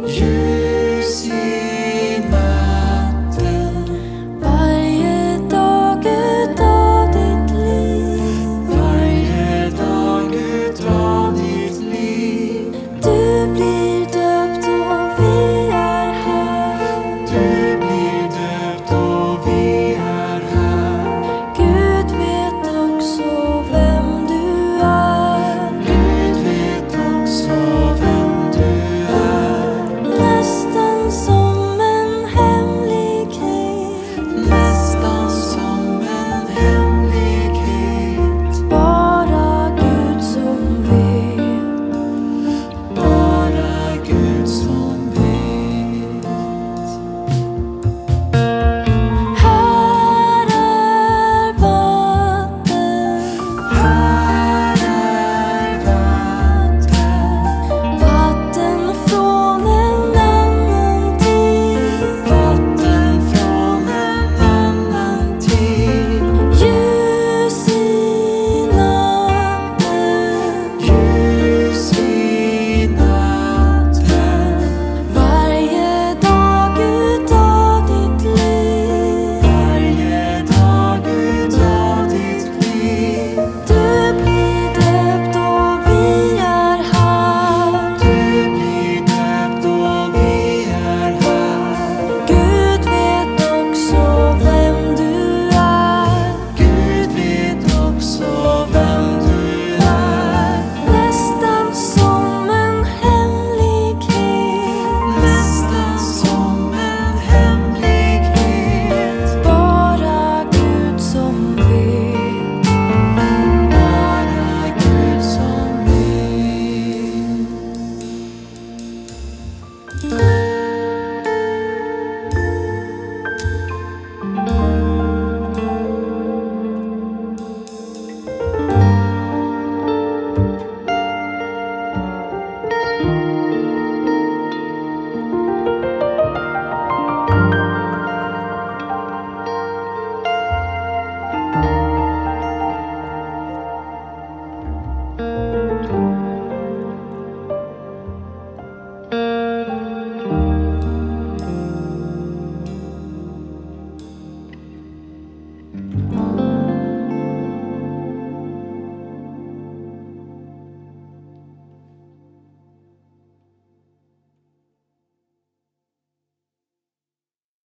雨